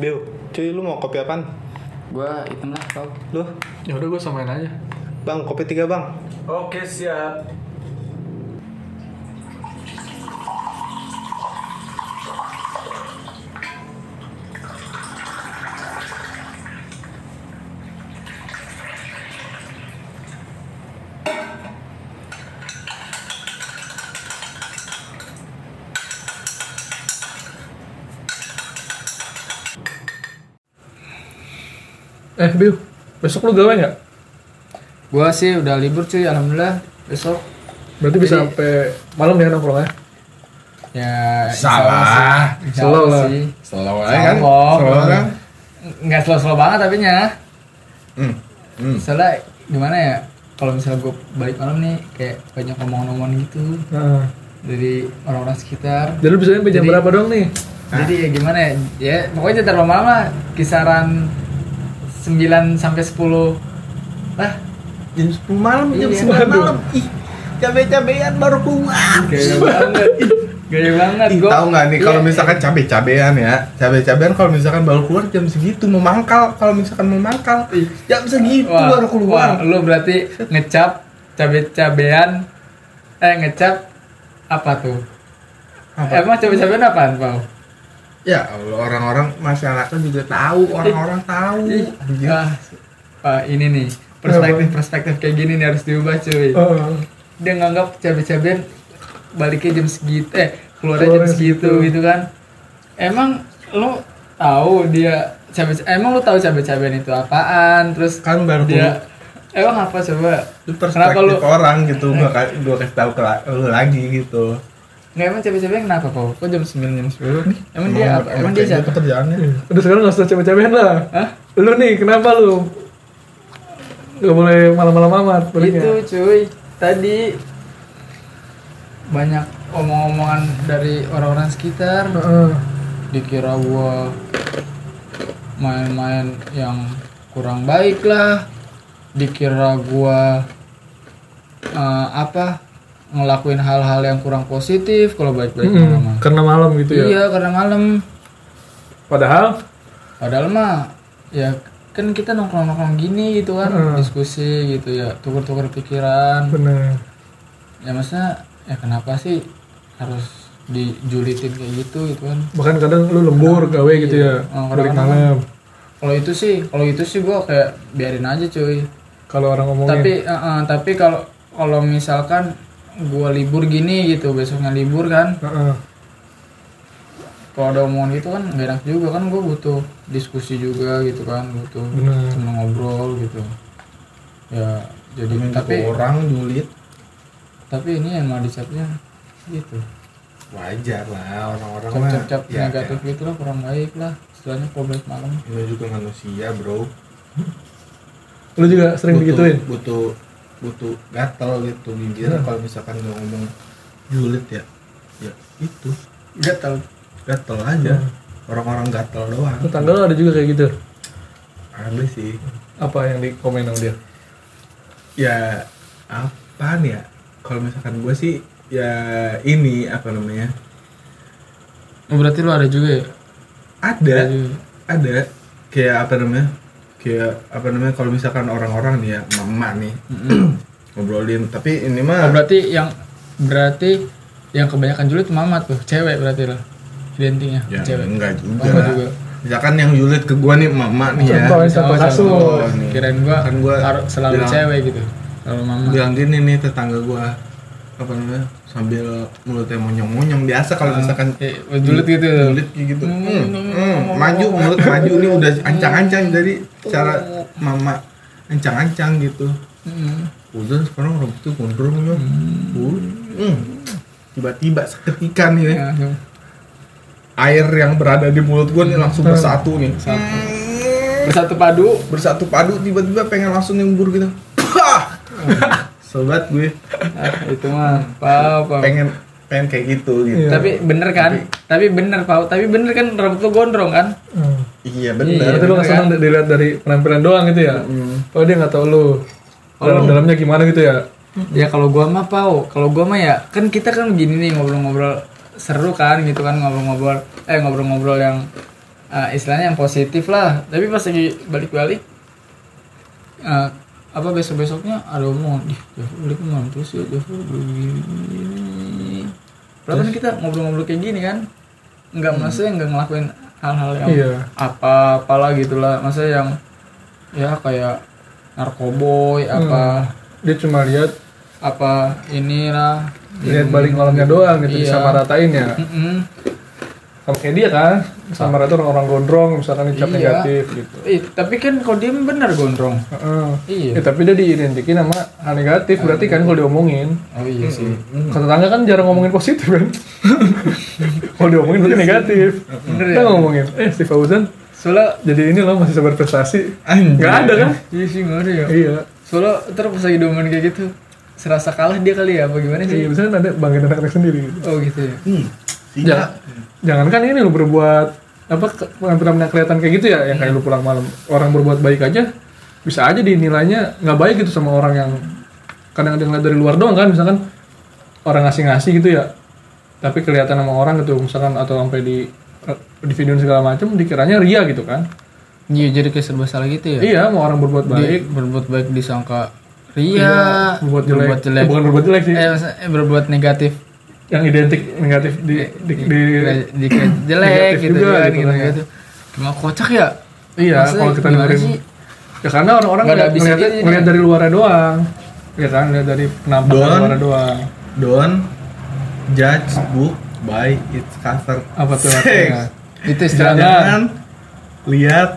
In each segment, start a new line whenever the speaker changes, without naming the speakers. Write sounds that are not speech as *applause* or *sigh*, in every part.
Biu, cuy lu mau kopi apaan?
Gua hitam lah kau.
Lu?
Ya udah gue samain aja.
Bang, kopi tiga bang.
Oke siap. Eh, Biu, besok lu gawe nggak?
Gua sih udah libur cuy, alhamdulillah. Besok
Berarti bisa
Jadi-
sampai malam ya nongkrong ya?
ya
Salah.
Slow lah.
sih.
Slow aja kan?
Slow.
Slow kan?
Nggak slow-slow banget tapi nya.
Hmm. Hmm.
Soalnya gimana ya? Kalau misalnya gue balik malam nih kayak banyak ngomong-ngomong gitu
Nah,
dari orang-orang sekitar.
jadi bisa sampai jam berapa dong nih?
Jadi ya gimana ya? Ya pokoknya terlalu malam lah kisaran 9 sampai 10 lah
Jam 10 malam, jam
Iya.
9 malam. Ih, cabe-cabean baru keluar.
gaya banget gaya banget Gua-
tahu nggak nih kalau
Iya.
misalkan cabe-cabean ya, cabe-cabean kalau misalkan baru keluar jam segitu mau mangkal, kalau misalkan mau mangkal jam segitu
Wah,
baru keluar.
wah, lu berarti ngecap cabe-cabean eh ngecap apa tuh?
Apa?
Emang cabe-cabean apaan, Pau?
Ya Allah, orang-orang masyarakat juga tahu, orang-orang tahu.
Ah, ah, ini nih perspektif-perspektif kayak gini nih harus diubah cuy.
Oh,
Dia nganggap cabe-cabean baliknya jam segitu, eh keluarnya jam segitu gitu kan? Emang lu tahu dia cabe emang lu tahu cabe-cabean itu apaan? Terus
kan baru
dia emang apa coba?
itu
Kenapa
perspektif
lu
orang gitu, gua ka- gua kasih tahu ke lu lagi gitu.
Nggak emang cabe-cabean kenapa Pau? Kok jam 9 jam 10 nih? Emang dia apa? Emang dia siapa?
gitu kerjaannya.
udah sekarang nggak usah capek-capekan lah.
Hah?
Lu nih, kenapa lu? Gak boleh malam-malam amat baliknya.
Itu cuy, tadi banyak omong-omongan dari orang-orang sekitar
Heeh.
dikira gua main-main yang kurang baik lah dikira gua eh, apa ngelakuin hal-hal yang kurang positif kalau baik-baik
Mm-mm,
malam
Karena malam gitu ya.
iya karena malam
Padahal
padahal mah ya kan kita nongkrong-nongkrong gini gitu kan
Hmm.
diskusi gitu ya tuker-tuker pikiran
bener.
ya maksudnya ya kenapa sih harus dijulitin kayak gitu gitu kan
Bahkan kadang lu lembur gawe gitu ya.
Oh,
balik malam.
kalau itu sih kalau itu sih gua kayak biarin aja cuy
Kalau orang ngomongin.
tapi eh, eh, tapi kalau kalau misalkan gua libur gini gitu besoknya libur kan
Heeh.
kalau ada omongan gitu kan gak enak juga kan gua butuh diskusi juga gitu kan butuh
Bener.
temen ngobrol gitu ya jadi
Tapi
tapi
orang julid
tapi ini yang mau dicapnya gitu
wajar lah orang-orang mah.
cap-cap
ya,
negatif gitu lah kurang baik lah istilahnya balik malam
ya. Lu juga manusia, Bro.
Lu juga sering
butuh,
digituin.
butuh butuh gatel gitu bibir
Hmm.
kalau misalkan nggak ngomong julid ya ya itu.
Gatal
gatel aja. Orang-orang gatel doang.
Tetangga lu ada juga kayak gitu.
ada sih.
Apa yang di komen sama dia?
ya apaan ya? Kalau misalkan gue sih ya ini apa namanya?
Oh, berarti lu ada juga ya?
ada.
Ada juga.
ada. Kayak apa namanya kayak apa namanya kalau misalkan orang-orang nih ya mama nih ngobrolin tapi ini
Oh,
mah
berarti yang berarti yang kebanyakan julid mama tuh, cewek berarti lah. Identiknya
ya
cewek.
enggak juga,
Enggak juga.
misalkan yang julid ke gua nih mama nih ya
Contoh, contoh
Oh,
kasus.
Kirain gua,
Kan gua
harus selalu
bilang-
cewek gitu. Kalau mama.
bilang gini nih tetangga gua apa namanya sambil mulutnya monyong-monyong biasa kalau misalkan
Eh, julid gitu.
julid kayak gitu. Hmm, hmm, maju mulut maju nih udah ancang-ancang dari cara mama ancang-ancang gitu.
Hmm.
udah sekarang rambutnya gondrong ya. Hmm. tiba-tiba seketika nih ya,
Ya,
air yang berada di mulut gua nih langsung bersatu nih.
Bersatu. Bersatu padu.
bersatu padu tiba-tiba pengen langsung nyembur gitu *coughs* sobat gue
Ah, itu mah apa apa.
pengen pengen kayak gitu gitu
Iya.
Tapi bener kan? Tapi bener Pau. Tapi bener kan rambut lu gondrong kan?
Hmm.
iya
Iya,
bener
Berarti lu nggak senang dilihat dari penampilan doang gitu ya? Oh dia nggak tahu lu dalam-dalamnya gimana gitu ya?
Ya kalau gua mah pau, kalau gua mah ya kan kita kan begini nih ngobrol-ngobrol seru kan gitu kan ngobrol-ngobrol eh ngobrol-ngobrol yang eh, istilahnya yang positif lah tapi pas lagi balik-balik eh, apa besok besoknya ada omongan. Ih Jafar balik mampus ya Jafar begini. Padahal kan kita ngobrol-ngobrol kayak gini kan? Nggak maksudnya nggak ngelakuin hal-hal yang
Iya.
apa apalah gitulah. Maksudnya yang ya kayak narkoboy apa
dia cuma lihat
apa inilah
lihat balik malamnya doang gitu
Iya.
sama ratain ya.
Mm-mm.
Sama kayak dia kan sama rata orang-orang gondrong misalkan dicap
Iya.
negatif gitu.
Ih, tapi kan kalau dia benar gondrong.
Heeh.
iya.
Ya, tapi dia diidentikin sama hal negatif berarti kan kalau diomongin.
Oh iya sih.
Kata tangga kan jarang ngomongin positif kan? *laughs* Kalau diomongin berarti negatif.
Bener
kita
ya?
ngomongin. Eh si Fauzan
soalnya
jadi ini loh masih sabar prestasi. Nggak ada kan?
Iya sih nggak ada ya.
Iya.
Soalnya terus pas lagi domen kayak gitu serasa kalah dia kali ya apa gimana
iya
sih
biasanya ada banggain anak-anak sendiri. Gitu.
oh gitu ya.
Hmm.
Jangan, jangankan ini lu berbuat apa penampilan yang kelihatan kayak gitu ya yang kayak lu pulang malam. Orang berbuat baik aja bisa aja dinilainya nggak baik gitu sama orang yang kadang ada ngeliat dari luar doang kan misalkan orang ngasih-ngasih gitu ya. Tapi kelihatan sama orang gitu misalkan atau sampai di di video segala macam dikiranya ria gitu kan.
Iya jadi kayak serba salah gitu ya?
Iya mau orang berbuat
Di-
baik.
berbuat baik disangka ria
Iya, berbuat jelek,
berbuat jelek.
Eh, bukan berbuat jelek sih.
Eh, eh, berbuat negatif
yang identik negatif di di, di,
di, kayak jelek *laughs*
negatif
gitu
juga
kan
gitu
gitu,
kan ya.
gitu. Cuma kocak ya
iya
Maksudnya
kalau kita dengerin
sih?
ya karena orang-orang
Nggak ada
ngeliat, ngeliat,
gitu
ngeliat dari luarnya doang ya kan lihat dari penampakan
Doang.
luarnya doang
Don't judge book by its cover.
apa tuh artinya
itu istilahnya
Jangan lihat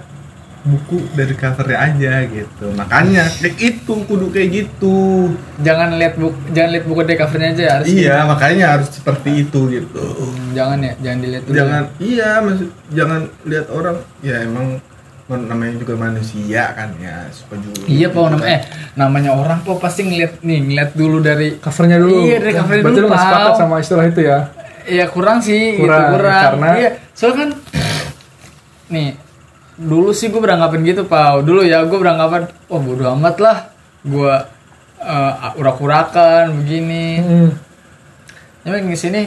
buku dari covernya aja gitu. Makanya kayak itu kudu kayak gitu.
jangan lihat buku jangan lihat buku dari covernya aja harus
Iya, makanya harus seperti itu gitu.
Jangan ya jangan dilihat dulu
Jangan iya maksud jangan lihat orang ya emang namanya juga manusia kan ya suka juga.
iya pak nama eh namanya orang kok pasti ngeliat nih ngeliat dulu dari
covernya dulu
Iya, dari covernya
berarti
dulu,
lu nggak sepakat sama istilah itu ya
Iya kurang sih
Kurang,
gitu kurang
karena-
iya soalnya kan nih dulu sih gue beranggapan gitu pau. Dulu ya gue beranggapan oh bodo amat lah. Gue uh, urak-urakan begini.
Hmm.
tapi di sini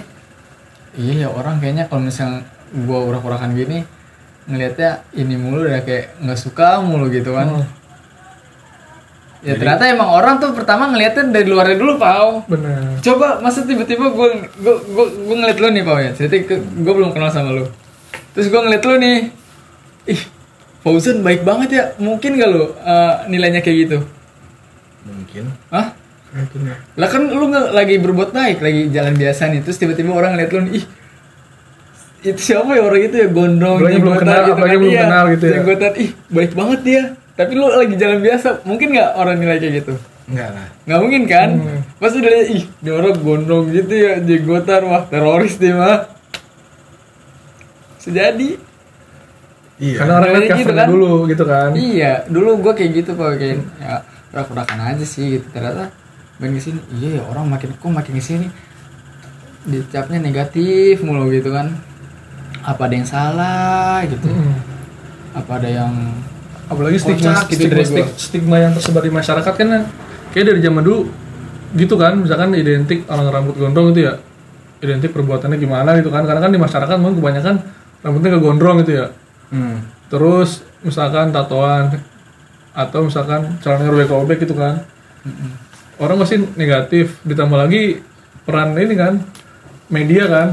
iya ya orang kayaknya kalau misalnya gue urak-urakan gini ngelihatnya ini mulu udah kayak nggak suka mulu gitu kan.
Hmm.
ya ternyata emang orang tuh pertama ngelihatnya dari luarnya dulu pau.
Bener
coba masa tiba-tiba gue gue gue gue ngeliat lu nih Pau ya. Cerita gue belum kenal sama lu. Terus gue ngeliat lu nih. Ih Fauzan baik banget ya mungkin gak lu eh, nilainya kayak gitu
Mungkin.
Hah?
Mungkin ya.
lah kan lu nggak lagi berbuat baik lagi jalan biasa nih terus tiba-tiba orang ngeliat lu ih itu siapa ya orang itu ya gondrong
Apalagi belum
jenggotan
kenal- apalagi belum
Iya,
kenal gitu ya.
jenggotan ih baik banget dia tapi lu lagi jalan biasa mungkin nggak orang nilai kayak gitu
Enggak lah.
nggak mungkin kan
Hmm.
pasti udah ih dia orang gondrong gitu ya jenggotan wah teroris dia mah sejadi
Iya.
karena orang lihat
Kayak gitu kan?
dulu gitu kan.
Iya dulu gua kayak gitu pak. Kayak ya urak-urakan aja sih gitu. Ternyata main ke sini iya ya orang makin kok makin ke sini dicapnya negatif mulu gitu kan. Apa ada yang salah gitu.
Hmm.
apa ada yang
apalagi stigma
Kocak gitu
stigma,
dari gua.
stig- stigma yang tersebar di masyarakat kan kayak dari zaman dulu gitu kan. Misalkan identik orang rambut gondrong itu ya. Identik perbuatannya gimana gitu kan. Karena kan di masyarakat mungkin kebanyakan rambutnya kegondrong gitu ya
hmm.
terus misalkan tatoan atau misalkan celananya robek-robek gitu kan. Orang masih negatif. Ditambah lagi peran ini kan media kan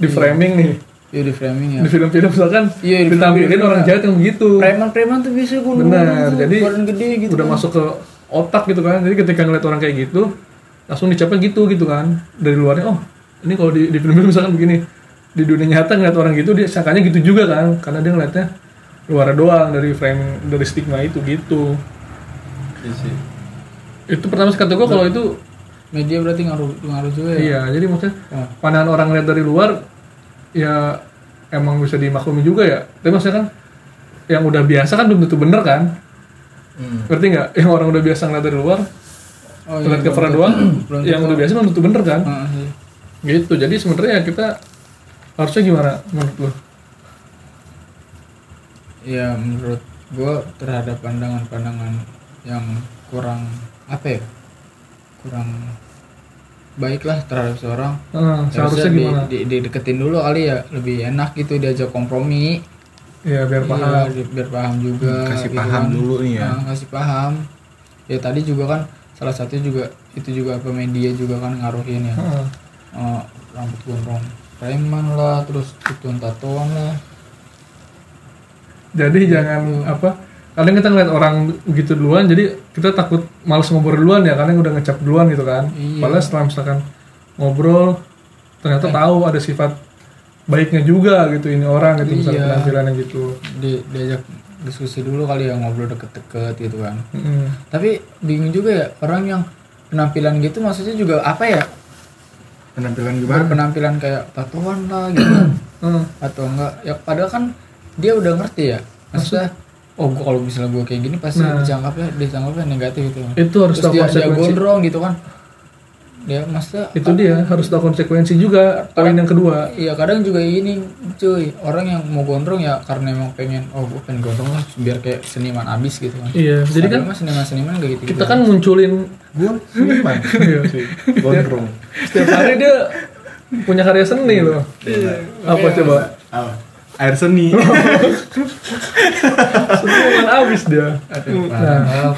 di framing nih.
Iya di framing ya.
Di film-film misalkan
Iya, di
ditampilin
film-film
orang
ya.
jahat yang begitu.
Preman-preman tuh biasa gue
benar. jadi
gede gitu
udah
kan.
masuk ke otak gitu kan. Jadi ketika ngeliat orang kayak gitu langsung dicapnya gitu gitu kan. Dari luarnya oh ini kalau di, di film misalkan begini di dunia nyata ngeliat orang gitu dia sangkanya gitu juga kan. Karena dia ngeliatnya luar doang dari frame dari stigma itu gitu.
Iya sih.
itu pertama kata gue kalau itu
media berarti ngaruh ngaruh juga ya?
Iya jadi maksudnya
Oh.
pandangan orang ngeliat dari luar ya emang bisa dimaklumi juga ya. Tapi maksudnya kan yang udah biasa kan belum tentu bener kan?
Hmm.
ngerti nggak? Yang orang udah biasa ngeliat dari luar
oh,
ngeliat
belum
cover
tentu-
doang yang udah biasa belum tentu bener kan?
Ah, iya.
gitu. Jadi sebenarnya ya kita harusnya gimana menurut lo
ya menurut gue terhadap pandangan-pandangan yang kurang apa ya? Kurang baik lah terhadap seorang. Ya,
seharusnya
harusnya
gimana?
di, di, dideketin dulu kali ya lebih enak gitu diajak kompromi.
Ya biar
Iya,
paham.
di- biar paham juga
Kasih
gitu
paham
kan.
dulu nih ya.
Nah, kasih paham. Ya tadi juga kan salah satu juga itu juga apa media juga kan ngaruhin ya.
Heeh.
Eh, rambut gondrong preman lah terus tatuan tatoan lah
jadi jangan apa kadang kita ngeliat orang begitu duluan jadi kita takut males ngobrol duluan ya karena udah ngecap duluan gitu kan
Iya.
padahal setelah misalkan ngobrol ternyata tahu ada sifat baiknya juga gitu ini orang gitu misalnya
Iya.
penampilannya gitu
di, diajak diskusi dulu kali ya ngobrol deket-deket gitu kan
Mm-mm.
tapi bingung juga ya orang yang penampilan gitu maksudnya juga apa ya
penampilan gimana
penampilan kayak tatoan lah gitu. *clears throat*
Heeh.
atau enggak ya padahal kan dia udah ngerti ya maksudnya oh gua kalau misalnya gua kayak gini pasti
Nah.
dianggapnya dianggapnya negatif gitu
itu harus
terus dia, dia gondrong gitu kan dia maksudnya
itu dia harus tahu konsekuensi juga poin yang kedua.
Iya kadang juga ini cuy. Orang yang mau gondrong ya karena emang pengen oh gue pengen gondrong lah biar kayak seniman abis gitu kan.
iya jadi kan
mah seniman seniman gak gitu.
kita kan munculin
gue seniman *laughs*
Iya.
gondrong.
Setiap hari dia punya karya seni loh. Apa coba?
apa? Air seni. *laughs*
Seniman abis dia. Nah? *laughs*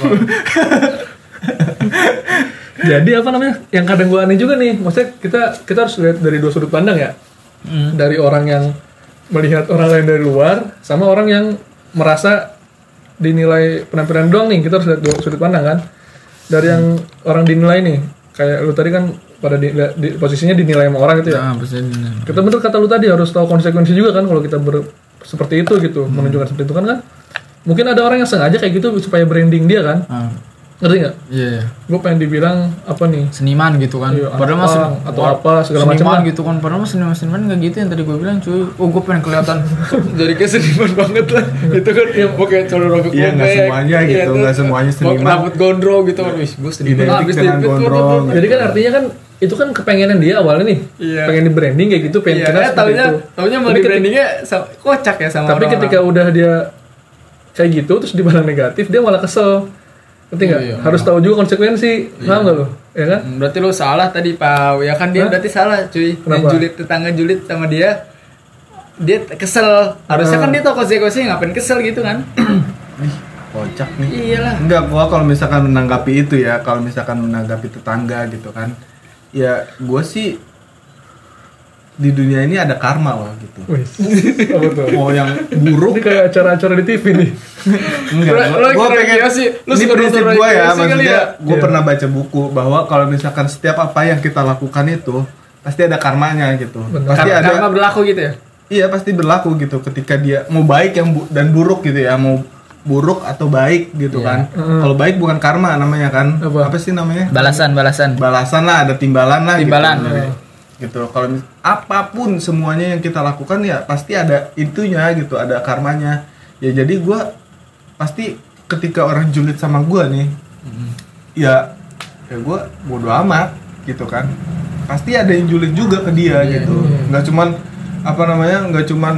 jadi apa namanya? Yang kadang gua aneh juga nih maksudnya kita kita harus lihat dari dua sudut pandang ya.
Hmm.
dari orang yang melihat orang lain dari luar sama orang yang merasa dinilai penampilan doang nih kita harus lihat dua sudut pandang kan. Dari yang orang dinilai nih kayak lu tadi kan pada di, di- posisinya dinilai sama orang itu ya.
Nah,
kita bener kata lu tadi harus tahu konsekuensi juga kan kalau kita ber, seperti itu gitu menunjukkan seperti itu kan kan? Mungkin ada orang yang sengaja kayak gitu supaya branding dia kan.
Ah,
ngerti nggak
iya, iya.
gue pengen dibilang apa nih
Seniman gitu kan.
Iya,
padahal mas
atau apa, segala macam
seniman gitu kan. Padahal mas seniman seniman gak gitu yang tadi gue bilang cuy. Oh gue pengen kelihatan *laughs* jadi kayak seniman banget lah. itu kan ya pakai celana robek
Iya, nggak semuanya gitu,
Iya,
nggak
terus
semuanya seniman.
Rambut gondrong gitu kan. Wih, gue seniman
dengan gondrong.
jadi kan artinya kan itu kan kepengenan dia awalnya nih
Iya.
pengen di branding kayak gitu pengen
Iya,
kenal
eh,
seperti
taunya,
itu
taunya mau
Tapi
di brandingnya kocak ya sama
tapi
orang-orang.
ketika udah dia kayak gitu terus dibalas negatif dia malah kesel ngerti nggak
Iya, iya.
harus tahu juga konsekuensi paham nggak lo ya kan
Hmm, Berarti lo salah tadi Pau Ya kan dia
Hah?
berarti salah cuy Yang
Kenapa?
julid tetangga julid sama dia Dia kesel Harusnya kan
Hmm.
dia tahu konsekuensinya ngapain kesel gitu kan *clears throat*
kocak nih
Iyalah
Enggak, gua kalau misalkan menanggapi itu ya, kalau misalkan menanggapi tetangga gitu kan. Ya, gua sih di dunia ini ada karma loh gitu.
Wih, *laughs* apa tuh
Mau yang buruk
ini kayak acara-acara di TV nih
enggak.
Lo-
Gua,
lo
gua pengen
Kiyoshi, lo
ini
suka
prinsip
nonton
gua ya, maksudnya
ya?
gua
Iya.
pernah baca buku bahwa kalau misalkan setiap apa yang kita lakukan itu pasti ada karmanya gitu.
Benar.
Pasti
Kar-
ada
Karma berlaku gitu ya
Iya pasti berlaku gitu ketika dia mau baik yang bu- dan buruk gitu ya mau buruk atau baik gitu
Iya.
kan.
Heeh.
Kalau baik bukan karma namanya kan.
Apa?
sih namanya?
Balasan balasan
Balasan lah ada timbalan lah
Timbalan.
gitu. Gitu. Kalau mis- apa pun semuanya yang kita lakukan ya pasti ada itunya gitu, ada karmanya. Ya jadi gua pasti ketika orang julid sama gua nih ya ya gua bodo amat gitu kan. Pasti ada yang julid juga ke dia
Iya,
gitu.
iya.
nggak cuman apa namanya nggak cuman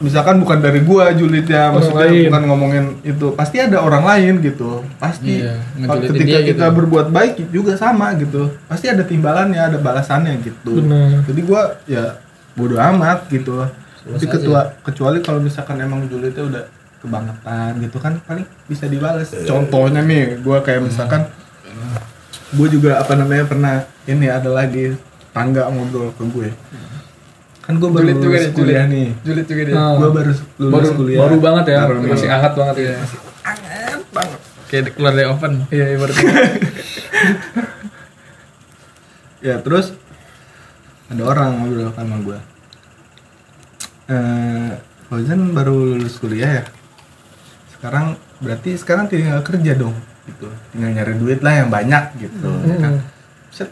misalkan bukan dari gua julidnya
Orang
maksudnya
lain.
bukan ngomongin itu pasti ada orang lain gitu pasti
Iya,
ketika kita
gitu.
berbuat baik juga sama gitu pasti ada timbalannya ada balasannya gitu
Benar.
jadi gua ya bodo amat gitu tapi
aja.
ketua kecuali kalau misalkan emang julidnya udah kebangetan gitu kan paling bisa dibalas contohnya nih gua kayak misalkan gue juga apa namanya pernah ini ada lagi tangga ngobrol ke gue kan gue baru
Julid juga
lulus
nih,
kuliah
julid.
nih.
Julid juga dia
Ah.
gue baru lulus
baru
kuliah.
baru banget ya
Baru
masih hangat banget ya.
Anget banget.
Kayak keluar dari oven.
Iya ibaratnya *laughs*
ya terus? Ada orang ngobrol sama gue eh Fauzan baru lulus kuliah ya? Sekarang berarti sekarang tinggal kerja dong gitu. Tinggal nyari duit lah yang banyak gitu ya kan? Set,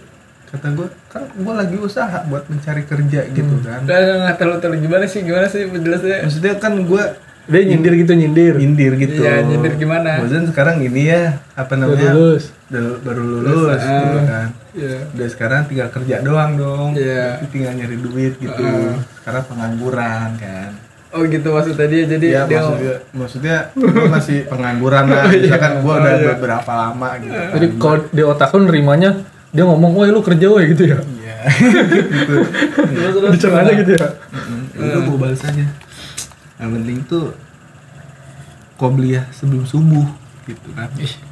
kata gue kan gue lagi usaha buat mencari kerja gitu kan.
Udah nggak tahu tahu gimana sih? Gimana sih penjelasnya
maksudnya kan gue
dia nyindir gitu nyindir.
Nyindir gitu.
Iya, nyindir gimana?
Fauzan sekarang ini ya apa
Baru
namanya?
lulus.
Udah- baru lulus
Ah.
gitu kan.
Iya.
Udah sekarang tinggal kerja doang dong.
Iya.
Tapi tinggal nyari duit gitu.
Ah.
sekarang pengangguran kan.
Oh gitu maksudnya dia. Jadi
ya
dia
maksudnya maksudnya gue masih pengangguran lah.
Oh, *laughs* iya.
misalkan gue
Oh,
udah
iya.
beberapa lama gitu kan.
jadi kalau di otak lu nerimanya dia ngomong woi lu kerja woi gitu ya.
Iya. *laughs* Gitu.
Dicerna aja gitu ya.
Itu gue balas aja. Yang penting tuh qobliyah sebelum subuh gitu kan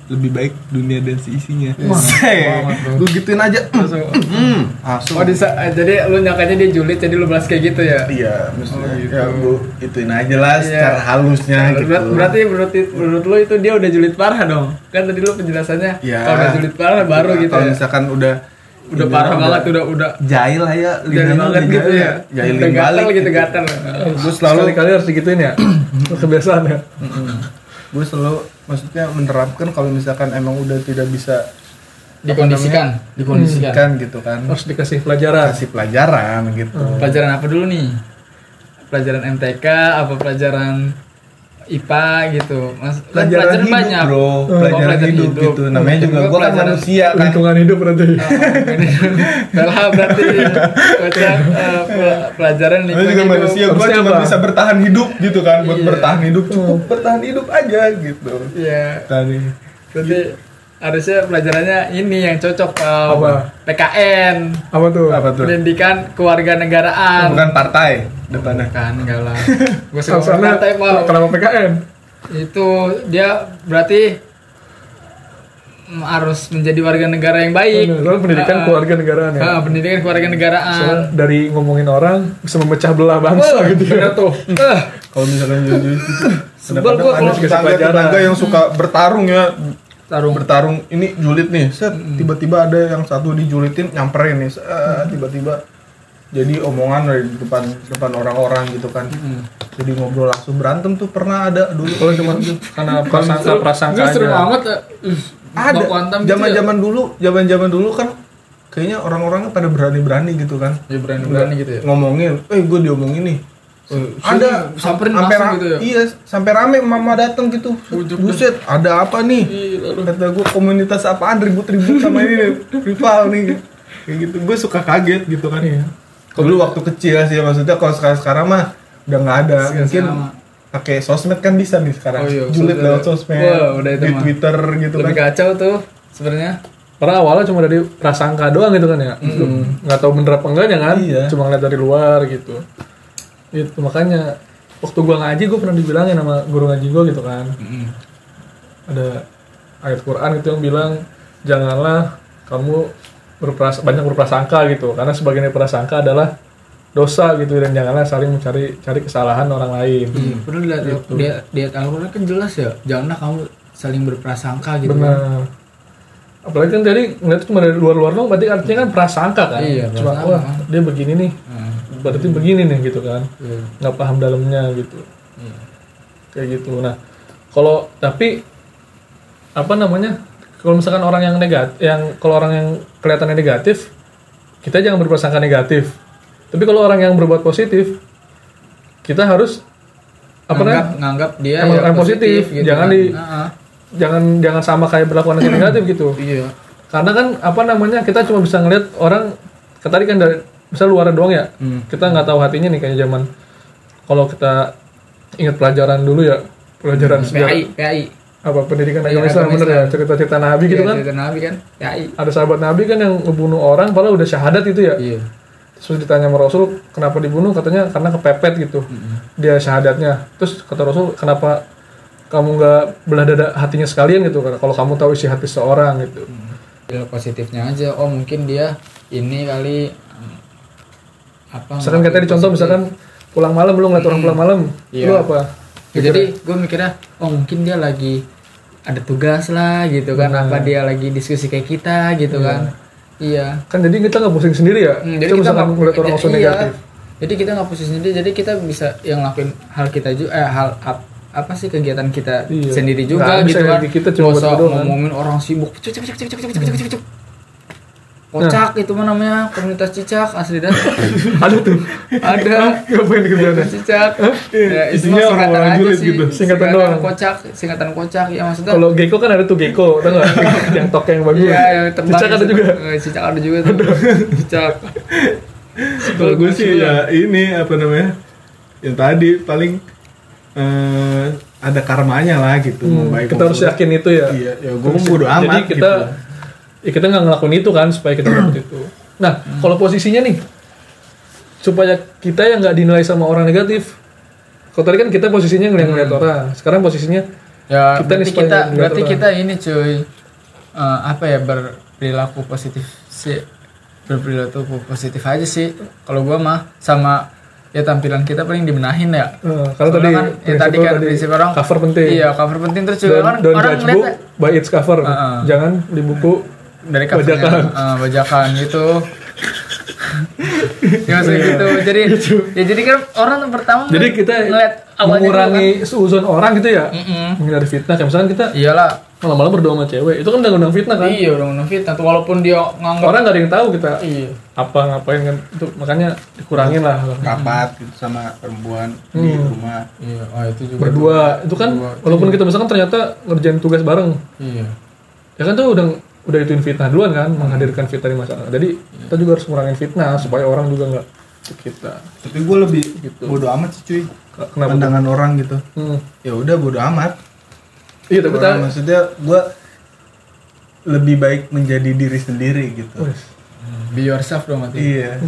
lebih baik dunia dan seisinya gue *laughs* gituin aja Hmm, langsung
Oh, di sa- eh, jadi lu nyangkanya dia julid jadi lu balas kayak gitu ya?
iya maksudnya
Oh, gitu.
ya gue ituin aja lah
Iya.
secara halusnya gitu
Ber- Berarti menurut menurut lu itu dia udah julid parah dong? Kan tadi lu penjelasannya
Iya.
kalau udah julid parah baru
Nah,
gitu
kalau
ya.
misalkan udah
Udah parah banget udah udah
jahil lah ya
jadi
lidahnya
banget gitu
jahil
ya.
jahilin
Udah gatel
balik
gitu gatel.
gue selalu
Sekali-kali harus digituin ya. *clears throat* Kebiasaan ya.
gue selalu maksudnya menerapkan kalau misalkan emang udah tidak bisa
Dikondisikan, dikondisikan.
kan gitu kan
Harus dikasih pelajaran.
kasih pelajaran gitu
Pelajaran apa dulu nih? Pelajaran MTK apa pelajaran IPA gitu. Mas, kan
pelajaran, hidup
banyak.
bro
Oh,
pelajaran, hidup, gitu namanya juga
Gua
gue kan
pelajaran-
manusia kan
Lingkungan hidup berarti.
Belha berarti kocak eh, pel- pelajaran lingkungan
juga
hidup.
manusia, gue
Harusnya
cuma
apa?
bisa bertahan hidup gitu kan Buat
Iya.
bertahan hidup, cukup bertahan hidup aja gitu
Iya.
Tadi
Berarti harusnya pelajarannya ini yang cocok kau.
Apa?
PKN.
Apa tuh?
Apa tuh?
Pendidikan kewarganegaraan.
Bukan partai depannya
Kan enggak lah. *laughs* Gue suka partai, Pak.
kenapa PKN?
Itu dia berarti mm, harus menjadi warga negara yang baik.
Soalnya pendidikan
Ah,
keluarga negaraan ya.
ah, pendidikan keluarga negaraan.
Soalnya dari ngomongin orang bisa memecah belah bangsa gitu ya.
tuh.
Kalau misalkan *laughs* jujur gitu
Sebel gua
ada
kalau
pelajaran.
yang suka bertarung ya
tarung.
bertarung. Ini julid nih set. Tiba-tiba ada yang satu dijulitin nyamperin nih set, tiba-tiba jadi omongan dari depan depan orang-orang gitu kan. Jadi ngobrol langsung. Berantem tuh pernah ada dulu.
Kalau cuma karena prasangka prasangka
Ini seru
aja.
banget. Ih,
ada.
Baku hantam gitu ya.
zaman-zaman dulu zaman-zaman dulu kan kayaknya orang-orangnya pada berani-berani gitu kan.
Ya berani-berani gitu ya.
ngomongin eh gue diomongin nih ada
samperin
sampai ra-
gitu ya?
iya sampai rame mama datang gitu
Ujuk,
buset ada apa nih kata gue komunitas apaan ribut-ribut sama ini rival nih kayak gitu gue suka kaget gitu kan
Iya.
dulu waktu kecil sih maksudnya kalau sekarang sekarang mah udah nggak ada
Sekarang
mungkin pakai sosmed kan bisa nih sekarang
Oh iya,
julid
sosmed.
lewat sosmed
Wah, udah itu
di
mah.
twitter gitu
Lebih
kan
kacau tuh sebenarnya.
Karena awalnya cuma dari prasangka doang gitu kan ya. Nggak tahu bener apa enggaknya kan.
Iya.
Cuma ngeliat dari luar gitu. Itu makanya waktu gua ngaji gua pernah dibilangin sama guru ngaji gua gitu kan. Ada ayat Quran itu yang bilang janganlah kamu berpras banyak berprasangka gitu karena sebagian dari prasangka adalah dosa gitu dan janganlah saling mencari cari kesalahan orang lain.
Iya, perlu dilihat dia dia Al-Qur'an kan jelas ya. Janganlah kamu saling berprasangka gitu.
Benar. Apalagi kan tadi ngeliat cuma dari luar-luar dong, berarti artinya kan prasangka kan.
Iya,
Cuma
prasangka.
wah dia begini nih,
Hmm.
berarti begini nih gitu kan.
Iya.
Nggak paham dalamnya gitu. Kayak gitu. Nah, kalau tapi apa namanya? Kalau misalkan orang yang negatif, yang kalau orang yang kelihatannya negatif, kita jangan berprasangka negatif. Tapi kalau orang yang berbuat positif, kita harus apa
nganggap,
namanya?
nganggap dia
Emang
ya
orang positif, jangan
kan.
di-
ah.
Jangan jangan sama kayak berlakuan yang negatif gitu.
Iya.
karena kan apa namanya kita cuma bisa ngeliat orang ke tadi kan dari misal luar doang ya
Hmm.
kita nggak tahu hatinya nih kayak zaman. Kalau kita ingat pelajaran dulu ya pelajaran sejarah.
PAI, PAI.
apa pendidikan agama Islam bener ya? Cerita-cerita Nabi gitu
Iya,
kan?
cerita Nabi kan PAI.
ada sahabat Nabi kan yang ngebunuh orang padahal udah syahadat itu ya.
Iya.
terus ditanya sama Rasul kenapa dibunuh? Katanya karena kepepet gitu. Dia syahadatnya. Terus kata Rasul kenapa kamu nggak belah dada hatinya sekalian gitu? Kalau kamu tahu isi hati seorang gitu.
Bila positifnya aja. Oh, mungkin dia ini kali hmm, apa?
misalkan kayak tadi contoh misalkan pulang malam lu ngeliat orang pulang malam
Iya.
lu apa
Ya, jadi gue mikirnya, oh mungkin dia lagi ada tugas lah gitu kan, apa dia lagi diskusi kayak kita gitu kan. Iya.
kan jadi kita nggak pusing sendiri ya
Hmm,
kita misalkan
nggak-
ngeliat orang langsung
iya.
negatif
Jadi kita nggak posisi sendiri, jadi kita bisa yang lakuin hal kita juga, eh hal ap- apa sih kegiatan kita
Iya.
sendiri juga
bisa
gitu kan.
kita cuma kan.
ngomongin orang sibuk. Cuk, cuk, cuk, cuk, cuk, cuk, cuk, cuk, Kocak itu mah namanya komunitas cicak asli dah. *laughs*
ada tuh
Ada
ngapain di kerjaan
cicak. Ya,
Isinya orang-orang
aja
julid
sih.
gitu, singkatan
Singkatan
doang.
kocak, singkatan kocak ya maksudnya.
kalau gecko kan ada tuh gecko tau nggak *laughs* yang tokeng yang bagus
Iya, yang terbang.
cicak ada juga
Eh, Cicak ada juga tuh. Cicak. *laughs*
kalau gue sih ya ini apa namanya yang tadi paling eh, ada karmanya lah gitu
Hmm,
baik
kita harus yakin itu ya
iya ya gue bodo amat
jadi kita
gitu.
Ya kita nggak ngelakuin itu kan supaya kita *clears throat* dapat itu nah
Hmm.
kalau posisinya nih supaya kita yang nggak dinilai sama orang negatif Kalau tadi kan kita posisinya ngeliat-ngeliat orang. Sekarang posisinya
Ya,
Kita nih
berarti
supaya
kita berarti
terlalu-
kita ini cuy. Eh, apa ya berperilaku positif sih. Berperilaku positif aja sih. Kalau gua mah sama ya tampilan kita paling dibenahin ya.
eh, kalau tadi
kan, ya tadi kan prinsip orang
cover penting.
Iya, cover penting terus juga
Don't,
orang
don't
orang
judge book by its cover.
Heeh.
Jangan di buku
dari covernya
Bajakan.
eh, bajakan gitu. *laughs* ya maksudnya gitu. Jadi ya jadi kan orang pertama
Jadi kita
ngeliat
mengurangi seuzon orang gitu ya.
kan. Mm-mm.
Menghindari fitnah. Kayak misalkan kita
Iyalah.
malam-malam berdua sama cewek. Itu kan undang-undang fitnah kan.
Iya udah ngundang fitnah tuh walaupun dia nganggap
Orang nggak ada yang tahu kita
iya.
apa ngapain kan. Itu makanya dikurangin lah.
rapat gitu sama perempuan di
Hmm.
rumah
Iya, oh itu juga.
Berdua. Itu kan walaupun kita misalkan ternyata ngerjain tugas bareng.
Iya.
Ya kan tuh udah udah ituin fitnah duluan kan. Menghadirkan fitnah di masyarakat. Jadi kita juga harus ngurangin fitnah supaya orang juga nggak kita.
tapi gue lebih bodo amat sih cuy
Kenapa?
pandangan orang gitu
Hmm.
ya udah bodo amat
Iya tapi
Orang, maksudnya gue lebih baik menjadi diri sendiri gitu
Be yourself dong mati.
iya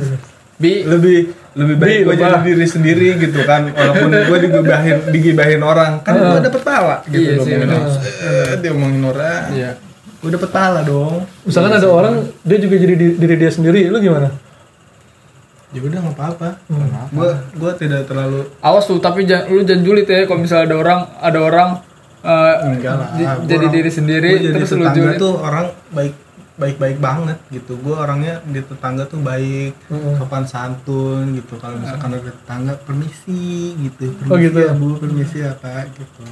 Be
lebih lebih baik gue jadi diri sendiri gitu kan walaupun gue digibahin digibahin orang kan gue dapet pala gitu
Iya
loh
sih.
Eh, dia ngomongin orang
Iya.
Gue dapet pala dong.
Misalkan ada orang dia juga jadi di- diri dia sendiri, lu gimana?
ya udah nggak apa-apa. Gue gue tidak terlalu
Awas tuh, tapi jangan lu jangan julid ya kalau misalnya ada orang ada orang eh,
enggak lah.
di-
Gua
jadi
orang-
diri sendiri
gua jadi
terus lu
tetangga
julid.
tuh orang baik baik baik banget gitu. Gue orangnya di tetangga tuh baik sopan santun gitu. Kalau misalkan ada tetangga permisi gitu. Permisi
Oh, gitu.
ya bu permisi ya pak gitu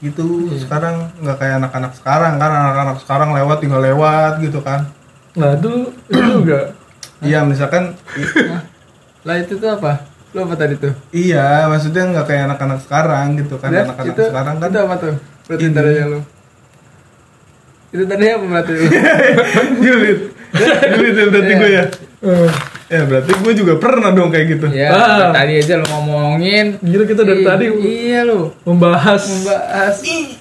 gitu
Iya.
sekarang nggak kayak anak-anak sekarang kan anak-anak sekarang lewat tinggal lewat gitu kan
Nah itu itu *clears throat* juga.
iya misalkan
Lah itu tuh apa? Lu apa tadi tuh?
iya maksudnya nggak kayak anak-anak sekarang gitu kan anak-anak sekarang kan
itu apa tuh? Berarti tadinya lu. Itu tadi apa berarti lu? *laughs*
julid *laughs* julid ya berarti
Iya.
gue ya
Eh,
ya berarti gue juga pernah dong kayak gitu
ya,
Ah.
tadi aja lu ngomongin.
Gila kita dari
Ih,
tadi
Iya lu.
membahas.
Membahas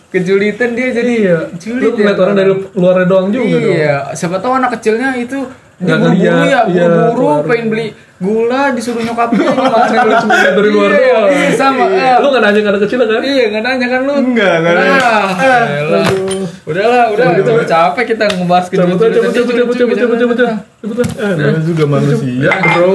kejulitan dia jadi
Iya.
julid
Lu
ya.
orang dari luar doang juga dong.
Iya, siapa tahu anak kecilnya itu
Nggak ngeliat,
ya,
iya,
buru-buru
keluar.
pengen beli gula disuruh nyokapnya gimana
Lu cuma ngeliat dari luar
Iya. Iya, sama. eh.
Lu nggak nanya anak kecil kan?
Iya, nggak nanya kan lu?
Enggak, nggak nanya.
Ah, elah. Udahlah, udah,
Cabut,
udah capek kita ngebahas
Cabut, cabut, cabut, cabut, cabut, cabut, cabut, cabut, cabut, cabut. Eh,
Namanya juga manusia
Bro.